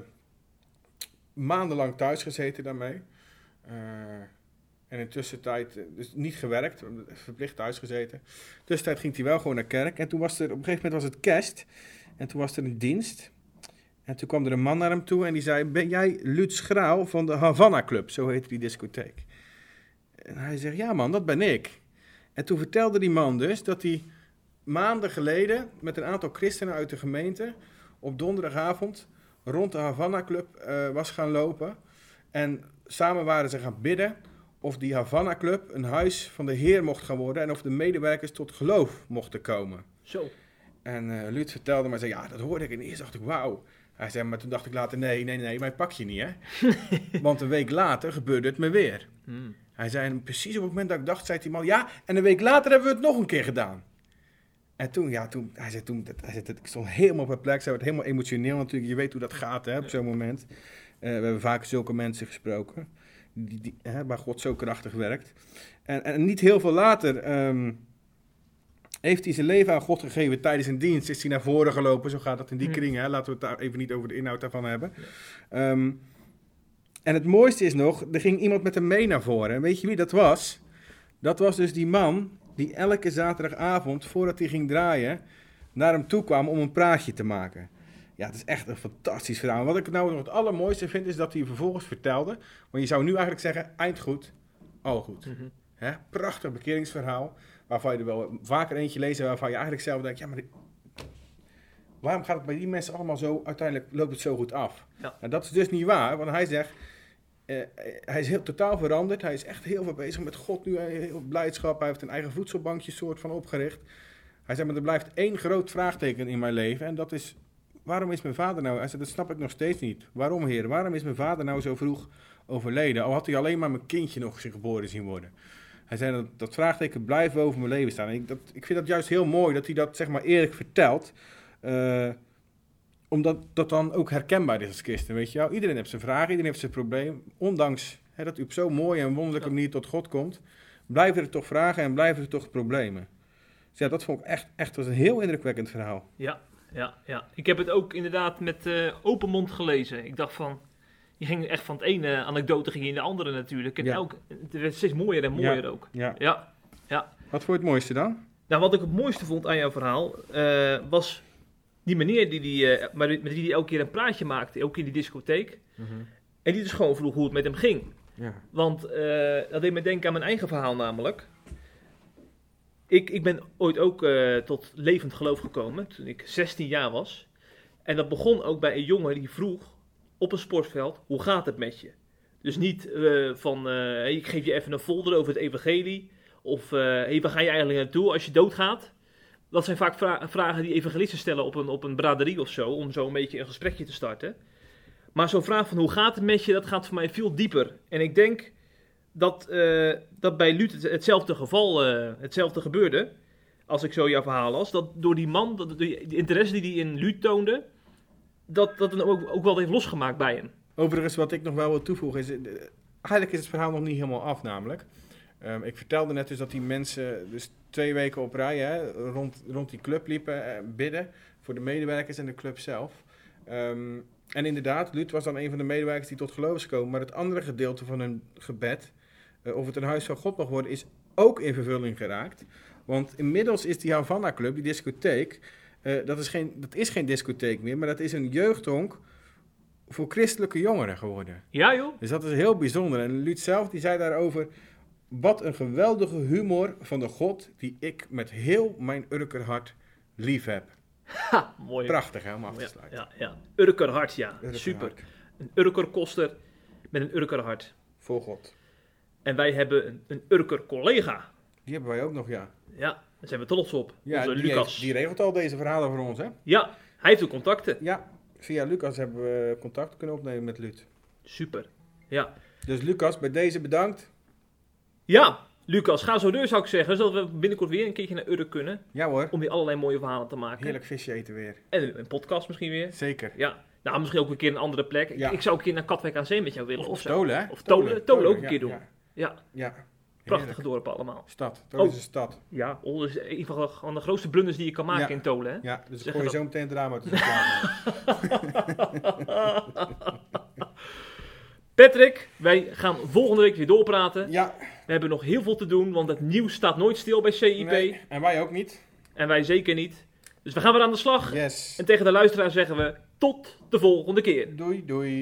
maandenlang thuis gezeten daarmee. Eh, en in tussentijd eh, dus niet gewerkt, verplicht thuis gezeten. Tussentijd ging hij wel gewoon naar kerk. En toen was er, op een gegeven moment was het kerst. En toen was er een dienst. En toen kwam er een man naar hem toe en die zei... Ben jij Luut Schraal van de Havana Club? Zo heette die discotheek. En hij zegt, ja man, dat ben ik. En toen vertelde die man dus dat hij maanden geleden... met een aantal christenen uit de gemeente... op donderdagavond rond de Havana Club eh, was gaan lopen. En samen waren ze gaan bidden of die Havana Club een huis van de Heer mocht gaan worden en of de medewerkers tot geloof mochten komen. Zo. En eh Luut vertelde maar, zei, ja, dat hoorde ik en eerst dacht ik, wauw. Hij zei, maar toen dacht ik later, nee, nee, nee, mij pak je niet, hè. Want een week later gebeurde het me weer. Hmm. Hij zei, en precies op het moment dat ik dacht, zei die man, ja, en een week later hebben we het nog een keer gedaan. En toen, ja, toen, hij zei, toen, hij zei, ik stond helemaal perplex, hij werd helemaal emotioneel natuurlijk. Je weet hoe dat gaat, hè, op zo'n moment. Eh, we hebben vaak zulke mensen gesproken, die, die, hè, waar God zo krachtig werkt. En, en niet heel veel later ehm, heeft hij zijn leven aan God gegeven. Tijdens een dienst is hij naar voren gelopen, zo gaat dat in die kringen. Hè. Laten we het daar even niet over de inhoud daarvan hebben. Ehm, en het mooiste is nog, er ging iemand met hem mee naar voren. En weet je wie dat was? Dat was dus die man die elke zaterdagavond, voordat hij ging draaien, naar hem toe kwam om een praatje te maken. Ja, het is echt een fantastisch verhaal. Wat ik nou nog het allermooiste vind, is dat hij vervolgens vertelde. Want je zou nu eigenlijk zeggen, eind goed, al goed. Mhm. Hè? Prachtig bekeringsverhaal, waarvan je er wel vaker eentje leest... waarvan je eigenlijk zelf denkt, ja, maar waarom gaat het bij die mensen allemaal zo... uiteindelijk loopt het zo goed af? Ja. Nou, dat is dus niet waar, want hij zegt... eh, hij is heel totaal veranderd. Hij is echt heel veel bezig met God nu. Heeft Heel blijdschap. Hij heeft een eigen voedselbankje soort van opgericht. Hij zegt, maar er blijft één groot vraagteken in mijn leven. En dat is, waarom is mijn vader nou... Hij dat snap ik nog steeds niet. Waarom, heer? Waarom is mijn vader nou zo vroeg overleden? Al had hij alleen maar mijn kindje nog geboren zien worden. Hij zei, dat, dat vraagteken blijft boven mijn leven staan. En ik, dat, ik vind dat juist heel mooi dat hij dat zeg maar eerlijk vertelt. Eh, omdat dat dan ook herkenbaar is als christen, weet je wel. Iedereen heeft zijn vragen, iedereen heeft zijn probleem. Ondanks hè, dat u op zo'n mooie en wonderlijke manier tot God komt, blijven er toch vragen en blijven er toch problemen. Dus ja, dat vond ik echt, echt was een heel indrukwekkend verhaal. Ja, ja, ja. Ik heb het ook inderdaad met eh, open mond gelezen. Ik dacht van, je ging echt van het ene anekdote ging je in de andere natuurlijk. En Ja. elk, het werd steeds mooier en mooier Ja, ook. ja. ja, ja. Wat vond je het mooiste dan? Nou, wat ik het mooiste vond aan jouw verhaal, eh, was die meneer die, die, eh, maar met wie hij elke keer een praatje maakte, ook in die discotheek. En die dus gewoon vroeg hoe het met hem ging. Ja. Want eh, dat deed me denken aan mijn eigen verhaal namelijk. Ik, ik ben ooit ook eh, tot levend geloof gekomen toen ik 16 jaar was. En dat begon ook bij een jongen die vroeg op een sportveld, hoe gaat het met je? Dus niet eh, van, eh, ik geef je even een folder over het evangelie. Of, hey, waar ga je eigenlijk naartoe als je doodgaat? Dat zijn vaak vra- vragen die evangelisten stellen op een, op een braderie of zo, om zo een beetje een gesprekje te starten. Maar zo'n vraag van hoe gaat het met je, dat gaat voor mij veel dieper. En ik denk dat, eh, dat bij Lut het- hetzelfde geval, eh, hetzelfde gebeurde. Als ik zo jouw verhaal las. Dat door die man, dat, de, interesse die hij in Lut toonde, dat dat hem ook, ook wel heeft losgemaakt bij hem. Overigens, wat ik nog wel wil toevoegen is... eh, Eigenlijk is het verhaal nog niet helemaal af namelijk. Ehm, ik vertelde net dus dat die mensen dus twee weken op rij hè, rond, rond die club liepen bidden voor de medewerkers en de club zelf. Ehm, en inderdaad, Lut was dan een van de medewerkers die tot geloof is gekomen. Maar het andere gedeelte van hun gebed, of het een huis van God mag worden, is ook in vervulling geraakt. Want inmiddels is die Havana Club, die discotheek, eh, dat, is geen, dat is geen discotheek meer, maar dat is een jeugdhonk voor christelijke jongeren geworden. Ja joh? Dus dat is heel bijzonder. En Luut zelf die zei daarover... Wat een geweldige humor van de God die ik met heel mijn Urkerhart lief heb. Ha, mooi. Prachtig hè, om af te Ja, sluiten. ja, ja. Urkerhart, ja. Urkerhart. Super. Een Urkerkoster met een Urkerhart. Voor God. En wij hebben een, een Urker collega. Die hebben wij ook nog, ja. Ja, daar zijn we trots op. Ja, Onze die, Lucas. heeft- die regelt al deze verhalen voor ons, hè? Ja, hij heeft de contacten. Ja, via Lucas hebben we contact kunnen opnemen met Luut. Super. Ja. Dus Lucas, bij deze bedankt. Ja, Lucas, ga zo deur zou ik zeggen. Zodat we binnenkort weer een keertje naar Urk kunnen. Ja hoor. Om weer allerlei mooie verhalen te maken. Heerlijk visje eten weer. En een podcast misschien weer. Zeker. Ja. Nou, misschien ook een keer een andere plek. Ik, Ja. ik zou een keer naar Katwijk aan Zee met jou willen. Of Of. Tolen, hè? Of Tolen. Tolen, Tolen, ook een keer doen. Ja. Ja. Prachtige Heerlijk. dorpen allemaal. Stad. Tolen Oh. is een stad. Ja, Ol is een van de, van de grootste blunders die je kan maken Ja. in Tolen. Hè? Ja, dus ik gooi je dat- zo meteen het drama tussen Patrick, wij gaan volgende week weer doorpraten. Ja. We hebben nog heel veel te doen, want het nieuws staat nooit stil bij CIP. Nee, en wij ook niet. En wij zeker niet. Dus we gaan weer aan de slag. Yes. En tegen de luisteraar zeggen we tot de volgende keer. Doei, doei.